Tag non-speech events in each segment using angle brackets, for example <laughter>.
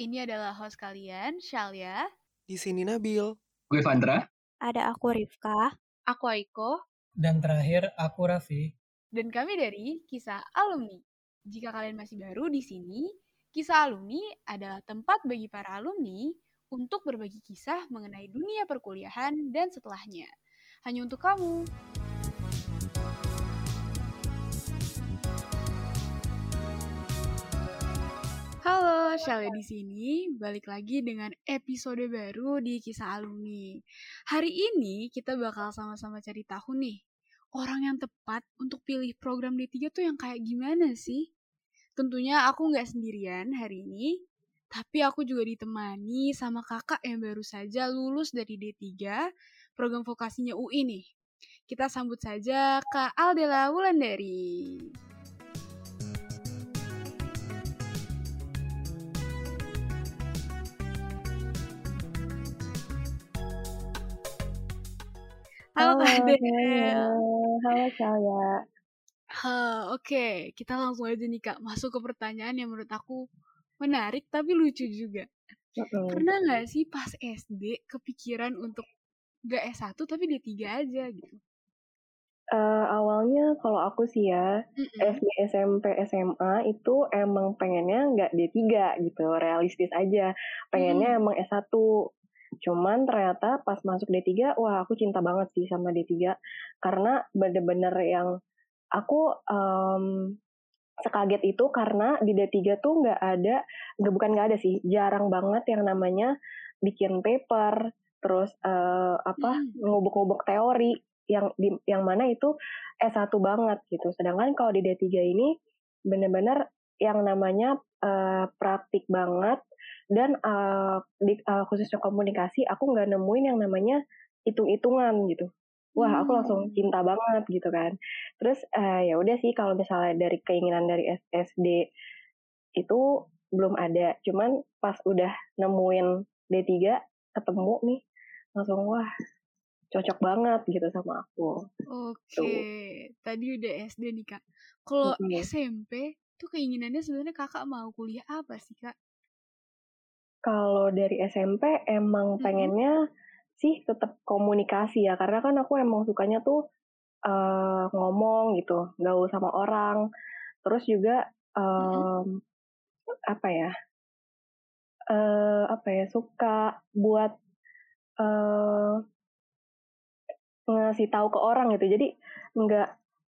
ini adalah host kalian, Shalia. Di sini Nabil. Gue Vandra. Ada aku Rifka. Aku Aiko. Dan terakhir aku Raffi. Dan kami dari Kisah Alumni. Jika kalian masih baru di sini, Kisah Alumni adalah tempat bagi para alumni untuk berbagi kisah mengenai dunia perkuliahan dan setelahnya. Hanya untuk kamu. Halo, Shalia di sini. Balik lagi dengan episode baru di Kisah Alumni. Hari ini kita bakal sama-sama cari tahu nih, orang yang tepat untuk pilih program D3 tuh yang kayak gimana sih? Tentunya aku nggak sendirian hari ini, tapi aku juga ditemani sama kakak yang baru saja lulus dari D3, program vokasinya UI nih. Kita sambut saja Kak Aldela Wulandari. Halo, Kak Del. Halo Salya. Hah, Oke, kita langsung aja nih Kak, masuk ke pertanyaan yang menurut aku menarik tapi lucu juga. Pernah nggak sih pas SD kepikiran untuk gak S1 tapi D3 aja gitu? Eh, awalnya kalau aku sih ya. SD, SMP, SMA itu emang pengennya nggak D3 gitu, realistis aja. Pengennya emang S1. Cuman ternyata pas masuk D3, wah aku cinta banget sih sama D3. Karena bener-bener yang aku em, sekaget itu karena di D3 tuh nggak ada, nggak bukan nggak ada sih, jarang banget yang namanya bikin paper, terus eh, apa Hmm. ngubuk-ngubuk teori yang di, yang mana itu S1 banget gitu. Sedangkan kalau di D3 ini bener-bener yang namanya eh, praktik banget dan eh, di eh, khususnya komunikasi aku nggak nemuin yang namanya hitung-hitungan gitu. Wah, aku langsung Hmm. cinta banget gitu kan. Terus eh, ya udah sih kalau misalnya dari keinginan dari SD itu belum ada. Cuman pas udah nemuin D3 ketemu nih langsung wah cocok banget gitu sama aku. Oke, tadi udah SD nih Kak. Kalau Mm-mm. SMP tuh keinginannya sebenarnya Kakak mau kuliah apa sih Kak? Kalau dari SMP emang Mm-mm. pengennya sih tetap komunikasi ya karena kan aku emang sukanya tuh eh, ngomong gitu, gaul sama orang. Terus juga em, apa ya? eh apa ya? Suka buat eh ngasih tahu ke orang gitu. Jadi nggak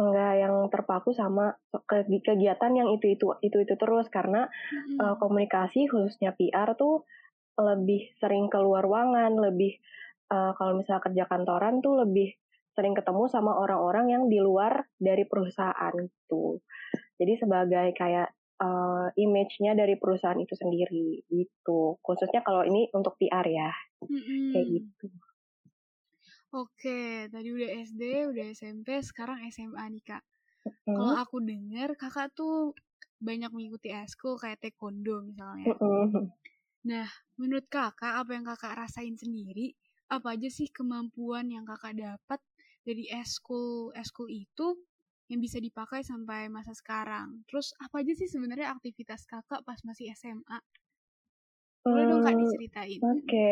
nggak yang terpaku sama ke- kegiatan yang itu itu itu itu terus karena Mm-mm. eh, komunikasi khususnya PR tuh lebih sering keluar ruangan, lebih eh, kalau misalnya kerja kantoran tuh lebih sering ketemu sama orang-orang yang di luar dari perusahaan gitu. Jadi sebagai kayak eh, image-nya dari perusahaan itu sendiri gitu. Khususnya kalau ini untuk PR ya, kayak Mm-mm. gitu. Oke, tadi udah SD, udah SMP, sekarang SMA nih Kak. Kalau Hmm. aku dengar Kakak tuh banyak mengikuti eskul kayak taekwondo misalnya. Mm-mm. Nah, menurut Kakak apa yang Kakak rasain sendiri? Apa aja sih kemampuan yang Kakak dapat dari eskul eskul itu yang bisa dipakai sampai masa sekarang? Terus apa aja sih sebenarnya aktivitas Kakak pas masih SMA? Boleh dong Kak diceritain? Oke,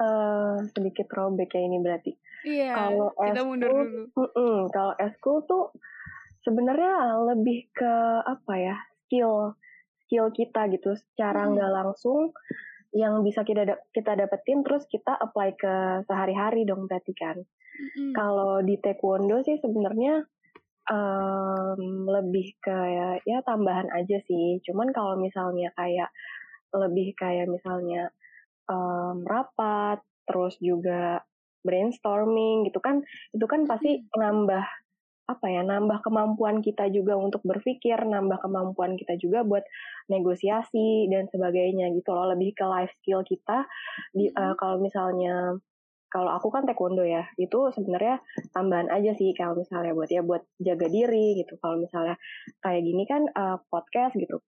eh, sedikit throwback ya ini berarti. Iya, Kalau kita mundur dulu. mm-mm, kalau eskul tuh sebenarnya lebih ke apa ya skill skill kita gitu, secara nggak langsung yang bisa kita da- kita dapetin terus kita apply ke sehari-hari dong berarti kan. Mm-mm. Kalau di taekwondo sih sebenarnya em, lebih kayak ya tambahan aja sih. Cuman kalau misalnya kayak lebih kayak misalnya em, rapat, terus juga brainstorming gitu kan, itu kan pasti nambah apa ya, nambah kemampuan kita juga untuk berpikir, nambah kemampuan kita juga buat negosiasi dan sebagainya gitu loh. Lebih ke life skill kita. Di, Mm-mm. kalau misalnya kalau aku kan taekwondo ya itu sebenarnya tambahan aja sih kalau misalnya buat ya buat jaga diri gitu kalau misalnya kayak gini kan uh, podcast gitu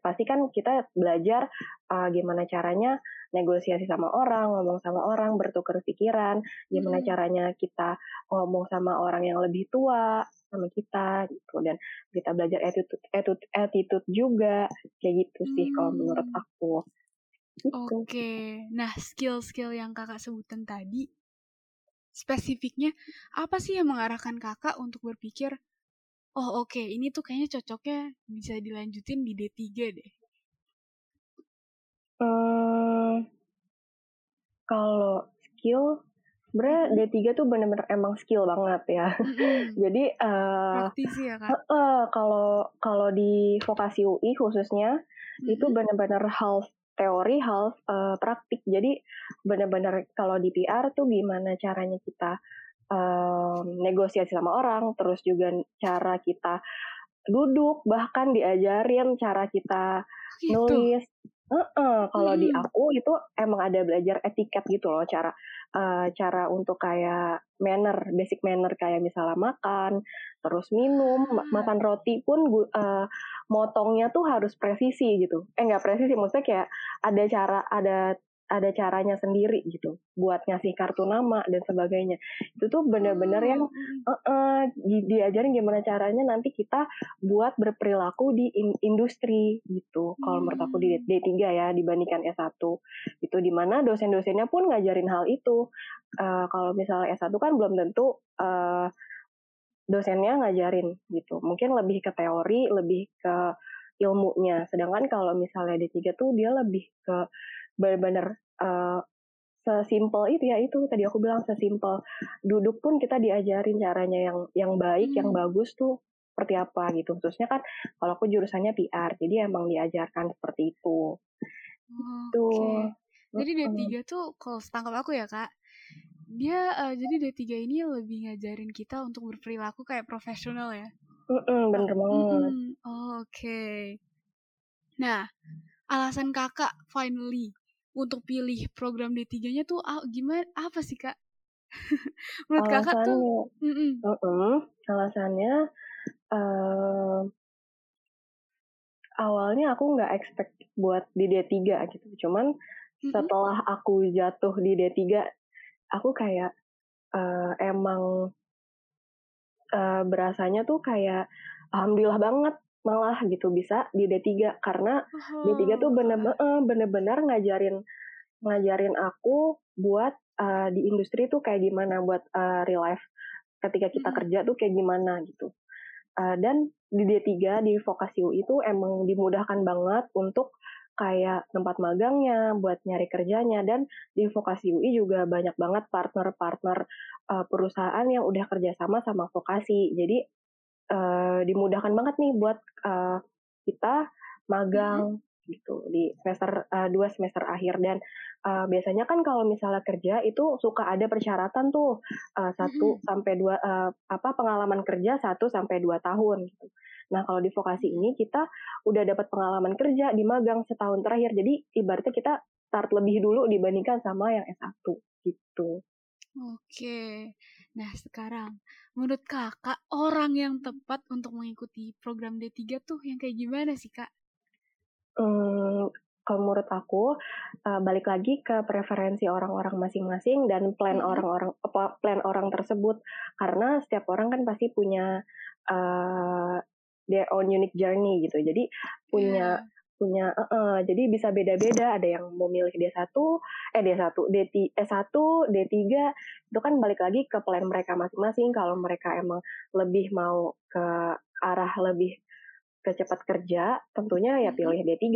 pasti kan kita belajar uh, gimana caranya negosiasi sama orang ngomong sama orang bertukar pikiran gimana hmm. caranya kita ngomong sama orang yang lebih tua sama kita gitu dan kita belajar attitude attitude, attitude juga kayak gitu sih hmm. kalau menurut aku Gitu. Oke, nah skill-skill yang kakak sebutan tadi, spesifiknya apa sih yang mengarahkan kakak untuk berpikir, oh oke okay, ini tuh kayaknya cocoknya bisa dilanjutin di D3 deh? Hmm, kalau skill, sebenarnya D3 tuh bener-bener emang skill banget ya. Mm-hmm. <laughs> Jadi uh, praktisi ya kak. Uh, kalau kalau di vokasi UI khususnya mm-hmm. itu bener-bener half teori half uh, praktik. Jadi benar-benar kalau di PR tuh gimana caranya kita um, negosiasi sama orang, terus juga cara kita duduk, bahkan diajarin cara kita gitu. nulis. Uh -uh, kalau hmm. di aku itu emang ada belajar etiket gitu loh, cara uh, cara untuk kayak manner, basic manner kayak misalnya makan, terus minum, hmm. makan roti pun uh, motongnya tuh harus presisi gitu. Eh nggak presisi, maksudnya kayak ada cara, ada ada caranya sendiri gitu buat ngasih kartu nama dan sebagainya. Itu tuh bener-bener yang uh, uh, diajarin gimana caranya nanti kita buat berperilaku di in industri gitu. Kalau menurut aku di D3 ya dibandingkan S1 itu di mana dosen-dosennya pun ngajarin hal itu. Uh, kalau misalnya S1 kan belum tentu uh, dosennya ngajarin gitu. Mungkin lebih ke teori, lebih ke ilmunya. Sedangkan kalau misalnya D3 tuh dia lebih ke benar-benar uh, sesimpel itu ya itu tadi aku bilang sesimpel duduk pun kita diajarin caranya yang yang baik, hmm. yang bagus tuh seperti apa gitu. Khususnya kan kalau aku jurusannya PR, jadi emang diajarkan seperti itu. Oh, itu. Okay. Jadi D3 tuh kalau setangkap aku ya, Kak, dia uh, jadi D3 ini lebih ngajarin kita untuk berperilaku kayak profesional ya. Mm -mm, bener banget. Mm oh, Oke. Okay. Nah, alasan kakak finally untuk pilih program D3-nya tuh ah, gimana? Apa sih kak? <laughs> Menurut alasannya, kakak tuh? Mm -mm. Uh -uh, alasannya uh, awalnya aku nggak expect buat di D3 gitu. Cuman mm -hmm. setelah aku jatuh di D3 aku kayak uh, emang uh, berasanya tuh kayak alhamdulillah banget malah gitu bisa di D3 karena oh. D3 tuh bener-bener bener-bener ngajarin ngajarin aku buat uh, di industri tuh kayak gimana buat uh, real life ketika kita hmm. kerja tuh kayak gimana gitu. Uh, dan di D3 di vokasi UI itu emang dimudahkan banget untuk kayak tempat magangnya, buat nyari kerjanya, dan di vokasi UI juga banyak banget partner-partner uh, perusahaan yang udah kerjasama sama vokasi. Jadi uh, dimudahkan banget nih buat uh, kita magang hmm gitu di semester uh, dua semester akhir dan uh, biasanya kan kalau misalnya kerja itu suka ada persyaratan tuh satu hmm sampai dua uh, apa pengalaman kerja satu sampai dua tahun gitu. Nah, kalau di vokasi ini kita udah dapat pengalaman kerja di magang setahun terakhir. Jadi ibaratnya kita start lebih dulu dibandingkan sama yang S1 gitu. Oke. Nah, sekarang menurut Kakak orang yang tepat untuk mengikuti program D3 tuh yang kayak gimana sih, Kak? Hmm, kalau menurut aku uh, balik lagi ke preferensi orang-orang masing-masing dan plan orang-orang apa plan orang tersebut karena setiap orang kan pasti punya uh, their own unique journey gitu. Jadi punya yeah. Punya uh, uh, jadi bisa beda-beda ada yang mau milih D1 eh D1 D S1 D3 itu kan balik lagi ke plan mereka masing-masing kalau mereka emang lebih mau ke arah lebih ke cepat kerja tentunya ya pilih D3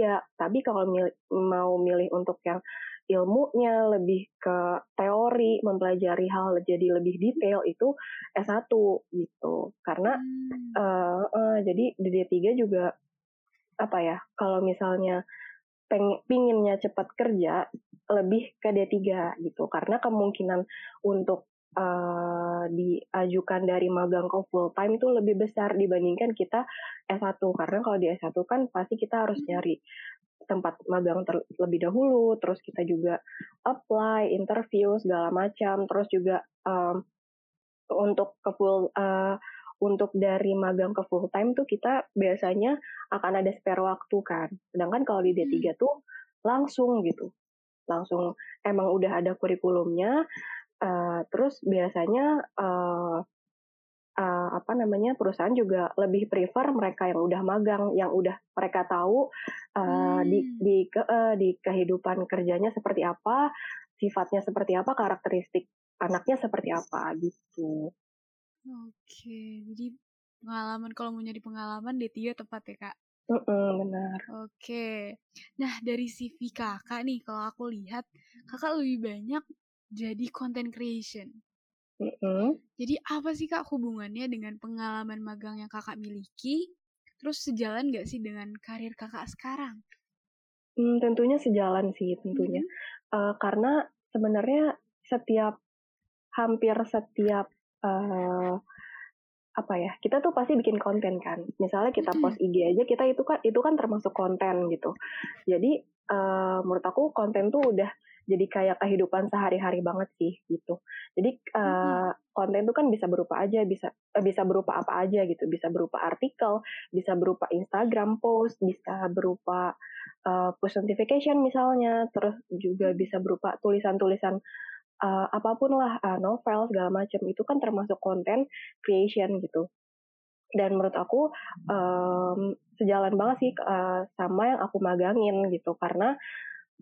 tapi kalau milih, mau milih untuk yang ilmunya lebih ke teori, mempelajari hal jadi lebih detail itu S1 gitu. Karena hmm. uh, uh, jadi di D3 juga apa ya, kalau misalnya peng, pinginnya cepat kerja lebih ke D3 gitu. Karena kemungkinan untuk uh, diajukan dari magang ke full time itu lebih besar dibandingkan kita S1 karena kalau di S1 kan pasti kita harus hmm. nyari tempat magang terlebih dahulu, terus kita juga apply, interview segala macam, terus juga um, untuk ke full uh, untuk dari magang ke full time tuh kita biasanya akan ada spare waktu kan. Sedangkan kalau di D3 hmm. tuh langsung gitu. Langsung emang udah ada kurikulumnya uh, terus biasanya uh, uh, apa namanya perusahaan juga lebih prefer mereka yang udah magang, yang udah mereka tahu uh, hmm. di di ke, uh, di kehidupan kerjanya seperti apa, sifatnya seperti apa, karakteristik anaknya seperti apa gitu. Oke, jadi pengalaman kalau mau nyari pengalaman D3 tepat ya kak? Mm -mm, benar. Oke, nah dari CV kakak nih kalau aku lihat kakak lebih banyak jadi content creation. Mm -hmm. Jadi apa sih kak hubungannya dengan pengalaman magang yang kakak miliki? Terus sejalan nggak sih dengan karir kakak sekarang? Hmm, tentunya sejalan sih tentunya. Mm -hmm. uh, karena sebenarnya setiap hampir setiap uh, apa ya kita tuh pasti bikin konten kan. Misalnya kita post IG aja kita itu kan itu kan termasuk konten gitu. Jadi uh, menurut aku konten tuh udah jadi kayak kehidupan sehari-hari banget sih gitu. Jadi uh, konten itu kan bisa berupa aja, bisa uh, bisa berupa apa aja gitu, bisa berupa artikel, bisa berupa Instagram post, bisa berupa uh, push notification misalnya, terus juga bisa berupa tulisan-tulisan uh, apa pun lah, uh, novel segala macam itu kan termasuk konten creation gitu. Dan menurut aku um, sejalan banget sih uh, sama yang aku magangin gitu karena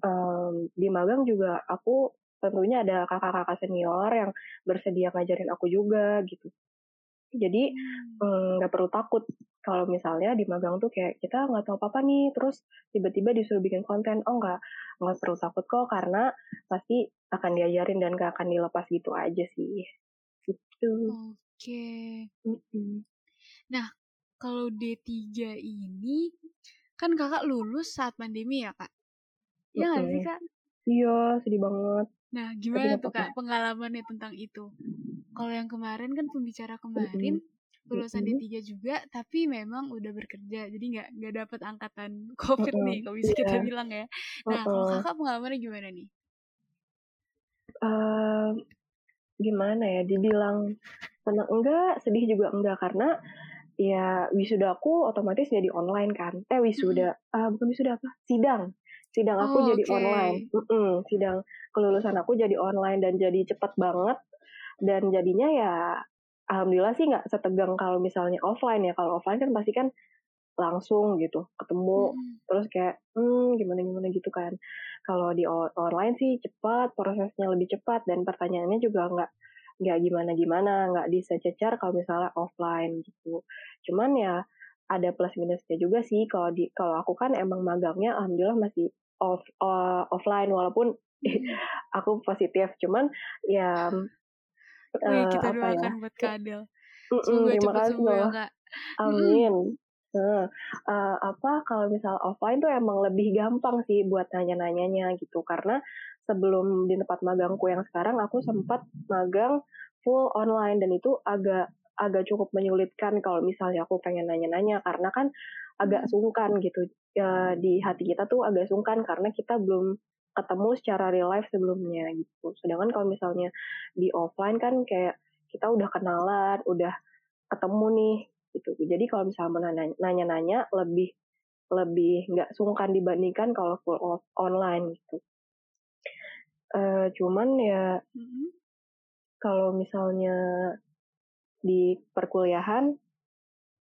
um, di magang juga aku tentunya ada kakak-kakak senior yang bersedia ngajarin aku juga gitu. Jadi hmm. nggak hmm, perlu takut kalau misalnya di magang tuh kayak kita nggak tahu apa-apa nih, terus tiba-tiba disuruh bikin konten, oh nggak nggak perlu takut kok karena pasti akan diajarin dan gak akan dilepas gitu aja sih. Gitu. Oke. Okay. Nah kalau D3 ini kan kakak lulus saat pandemi ya kak? Iya nggak sih kak? Iya, sedih banget. Nah, gimana tuh kak pengalamannya tentang itu? Kalau yang kemarin kan pembicara kemarin lulusan D3 juga, tapi memang udah bekerja, jadi nggak nggak dapat angkatan <laughs> COVID nih, kalau bisa kita iya. bilang ya. Nah, kalau kakak pengalamannya gimana nih? Uh, gimana ya? Dibilang senang enggak, sedih juga enggak karena ya wisuda aku otomatis jadi online kan. Eh wisuda, hmm. uh, bukan wisuda apa? Sidang sidang aku oh, jadi okay. online. Mm -mm, sidang kelulusan aku jadi online dan jadi cepat banget. Dan jadinya ya alhamdulillah sih nggak setegang kalau misalnya offline ya. Kalau offline kan pasti kan langsung gitu ketemu. Hmm. terus kayak hmm gimana gimana gitu kan. Kalau di online sih cepat prosesnya lebih cepat. Dan pertanyaannya juga nggak nggak gimana gimana nggak disecer kalau misalnya offline gitu. Cuman ya ada plus minusnya juga sih kalau di kalau aku kan emang magangnya alhamdulillah masih off uh, offline walaupun <laughs> aku positif. Cuman ya uh, kita apa doakan ya? buat Kadel Semoga terima kasih loh ya, amin. Nah, uh, apa kalau misal offline tuh emang lebih gampang sih buat nanya-nanyanya gitu. Karena sebelum di tempat magangku yang sekarang aku sempat magang full online dan itu agak agak cukup menyulitkan kalau misalnya aku pengen nanya-nanya karena kan agak sungkan gitu ya, di hati kita tuh agak sungkan karena kita belum ketemu secara real life sebelumnya gitu. Sedangkan kalau misalnya di offline kan kayak kita udah kenalan, udah ketemu nih gitu. Jadi kalau misalnya nanya-nanya lebih lebih nggak sungkan dibandingkan kalau full off online gitu. Uh, cuman ya mm-hmm. kalau misalnya di perkuliahan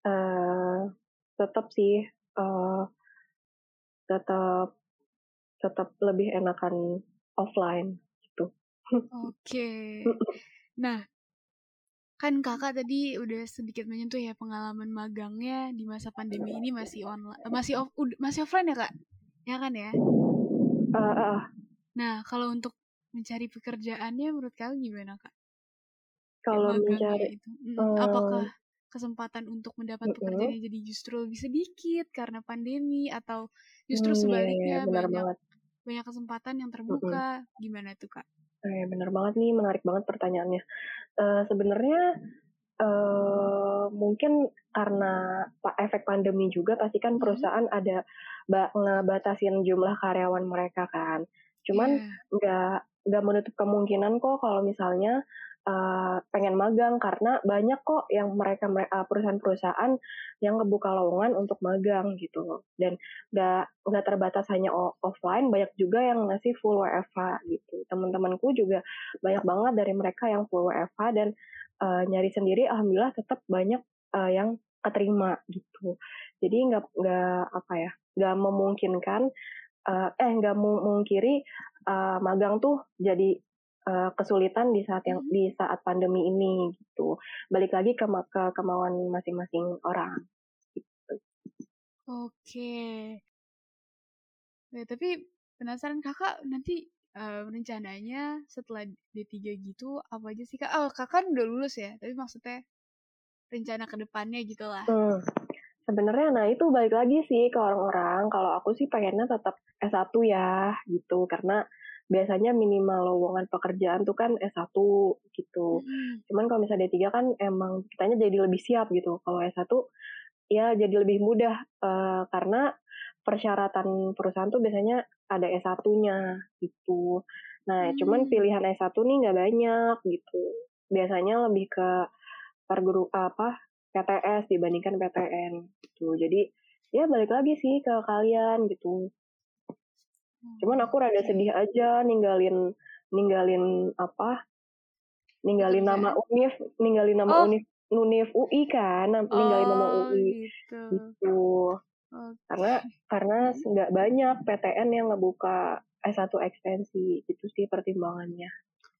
uh, tetap sih uh, tetap tetap lebih enakan offline gitu. Oke. <laughs> Okay. Nah, kan kakak tadi udah sedikit menyentuh ya pengalaman magangnya di masa pandemi ini masih online, masih off, masih offline ya kak? Ya kan ya? Uh, uh. Nah, kalau untuk mencari pekerjaannya menurut kalian gimana kak? Kalau mencari, itu, uh, apakah kesempatan untuk mendapat pekerjaan yang jadi justru lebih sedikit karena pandemi atau justru hmm, sebaliknya iya, iya, banyak banget. banyak kesempatan yang terbuka hmm. gimana tuh kak? Eh, benar banget nih menarik banget pertanyaannya. Uh, Sebenarnya uh, mungkin karena efek pandemi juga pasti kan perusahaan hmm. ada ngebatasin jumlah karyawan mereka kan. Cuman Iya. nggak nggak menutup kemungkinan kok kalau misalnya uh, pengen magang karena banyak kok yang mereka uh, perusahaan-perusahaan yang ngebuka lowongan untuk magang gitu dan nggak nggak terbatas hanya offline banyak juga yang ngasih full WFH gitu. Teman-temanku juga banyak banget dari mereka yang full WFH dan uh, nyari sendiri alhamdulillah tetap banyak uh, yang keterima gitu. Jadi nggak nggak apa ya nggak memungkinkan uh, eh nggak memungkiri uh, magang tuh jadi uh, kesulitan di saat yang di saat pandemi ini gitu. Balik lagi ke, ke kemauan masing-masing orang. Gitu. Oke. Ya, tapi penasaran kakak nanti uh, rencananya setelah D3 gitu apa aja sih kak? Oh kakak udah lulus ya, tapi maksudnya rencana ke depannya gitu lah. Hmm. Sebenarnya nah itu balik lagi sih ke orang-orang. Kalau aku sih pengennya tetap S1 ya gitu karena biasanya minimal lowongan pekerjaan tuh kan S1 gitu. Hmm. Cuman kalau misalnya D3 kan emang kitanya jadi lebih siap gitu. Kalau S1 ya jadi lebih mudah uh, karena persyaratan perusahaan tuh biasanya ada S1-nya gitu. Nah, hmm. cuman pilihan S1 nih nggak banyak gitu. Biasanya lebih ke perguru apa PTS dibandingkan PTN gitu. Jadi ya balik lagi sih ke kalian gitu. Cuman aku rada sedih aja ninggalin ninggalin apa? Ninggalin nama UNIF, ninggalin nama oh. UNIF UNIF UI kan, ninggalin oh, nama UI gitu. gitu. Okay. Karena karena nggak banyak PTN yang ngebuka S1 ekstensi itu sih pertimbangannya.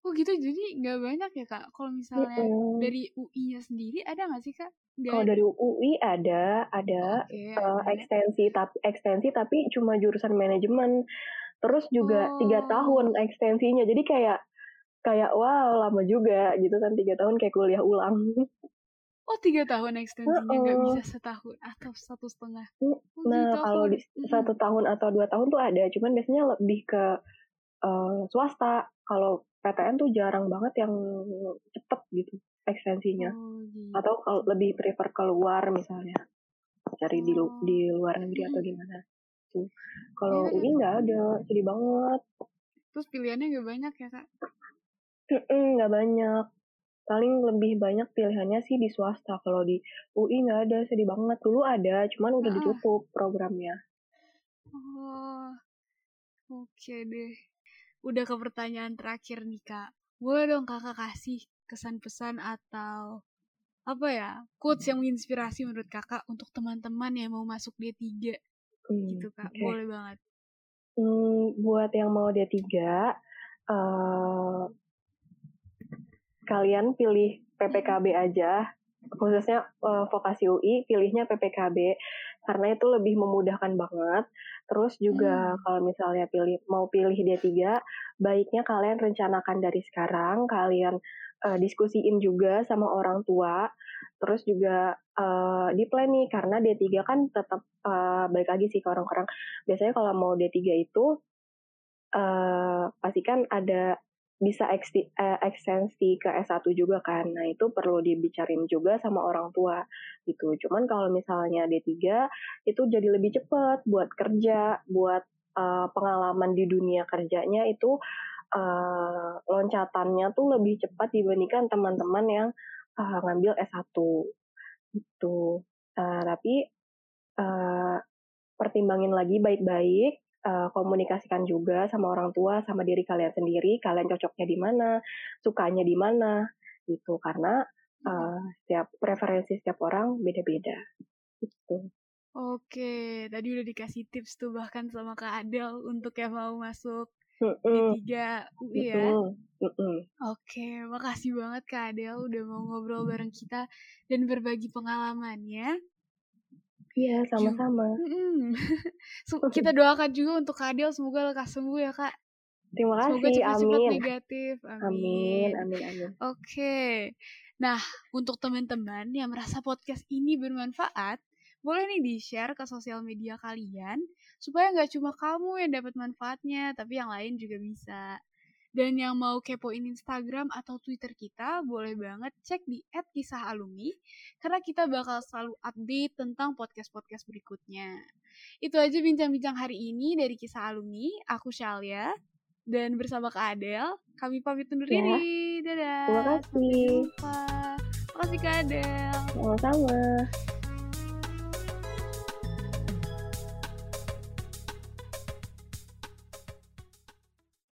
Oh gitu, jadi nggak banyak ya kak? Kalau misalnya mm -hmm. dari UI-nya sendiri ada nggak sih kak? Kalau dari UI ada, ada okay, uh, ekstensi tapi ekstensi tapi cuma jurusan manajemen. Terus juga tiga oh. tahun ekstensinya, jadi kayak kayak wow lama juga gitu kan tiga tahun kayak kuliah ulang. Oh tiga tahun ekstensinya nggak uh -uh. bisa setahun atau satu setengah? Oh, nah gitu, kalau di satu tahun atau dua tahun tuh ada, cuman biasanya lebih ke uh, swasta. Kalau PTN tuh jarang banget yang cepet gitu ekstensinya. Oh, gitu. Atau kalau lebih prefer keluar misalnya, cari oh. di di luar negeri atau gimana. Tuh. Kalau ya, UI nggak ada, sedih banget. Terus pilihannya nggak banyak ya kak? Nggak banyak. Paling lebih banyak pilihannya sih di swasta. Kalau di UI nggak ada, sedih banget. Dulu ada, cuman udah ah. ditutup programnya. Oh, oke okay deh udah ke pertanyaan terakhir nih kak. Boleh dong kakak kasih kesan pesan atau apa ya quotes yang menginspirasi menurut kakak untuk teman-teman yang mau masuk D3 hmm, gitu kak. Okay. Boleh banget. Hmm, buat yang mau D3 uh, kalian pilih PPKB aja khususnya uh, vokasi UI pilihnya PPKB karena itu lebih memudahkan banget. Terus juga hmm. kalau misalnya pilih mau pilih D3, baiknya kalian rencanakan dari sekarang, kalian uh, diskusiin juga sama orang tua. Terus juga uh, di plan nih karena D3 kan tetap uh, baik lagi sih ke orang-orang. Biasanya kalau mau D3 itu uh, pastikan ada bisa eh, ekstensi ke S1 juga kan. Nah, itu perlu dibicarain juga sama orang tua gitu. Cuman kalau misalnya D3 itu jadi lebih cepat buat kerja, buat uh, pengalaman di dunia kerjanya itu uh, loncatannya tuh lebih cepat dibandingkan teman-teman yang uh, ngambil S1 gitu. Uh, tapi uh, pertimbangin lagi baik-baik uh, komunikasikan juga sama orang tua, sama diri kalian sendiri, kalian cocoknya di mana, sukanya di mana, gitu. Karena uh, setiap preferensi setiap orang beda-beda, gitu. Oke, tadi udah dikasih tips tuh bahkan sama Kak Adel untuk yang mau masuk D3 UI ya. Oke, makasih banget Kak Adel udah mau ngobrol bareng kita dan berbagi pengalamannya. Iya, sama-sama. Mm <laughs> <laughs> kita doakan juga untuk Kak Adel semoga lekas sembuh ya Kak. Terima kasih, Semoga cepat-cepat amin. negatif. Amin, amin, amin. amin. Oke. Nah, untuk teman-teman yang merasa podcast ini bermanfaat, boleh nih di-share ke sosial media kalian, supaya nggak cuma kamu yang dapat manfaatnya, tapi yang lain juga bisa. Dan yang mau kepoin Instagram atau Twitter kita, boleh banget cek di @kisah_alumni karena kita bakal selalu update tentang podcast-podcast berikutnya. Itu aja bincang-bincang hari ini dari Kisah Alumni. Aku Shalia dan bersama Kak Adel, kami pamit undur Ya. diri. Dadah. Terima Sampai kasih. jumpa. Makasih Kak Adel. Sama-sama.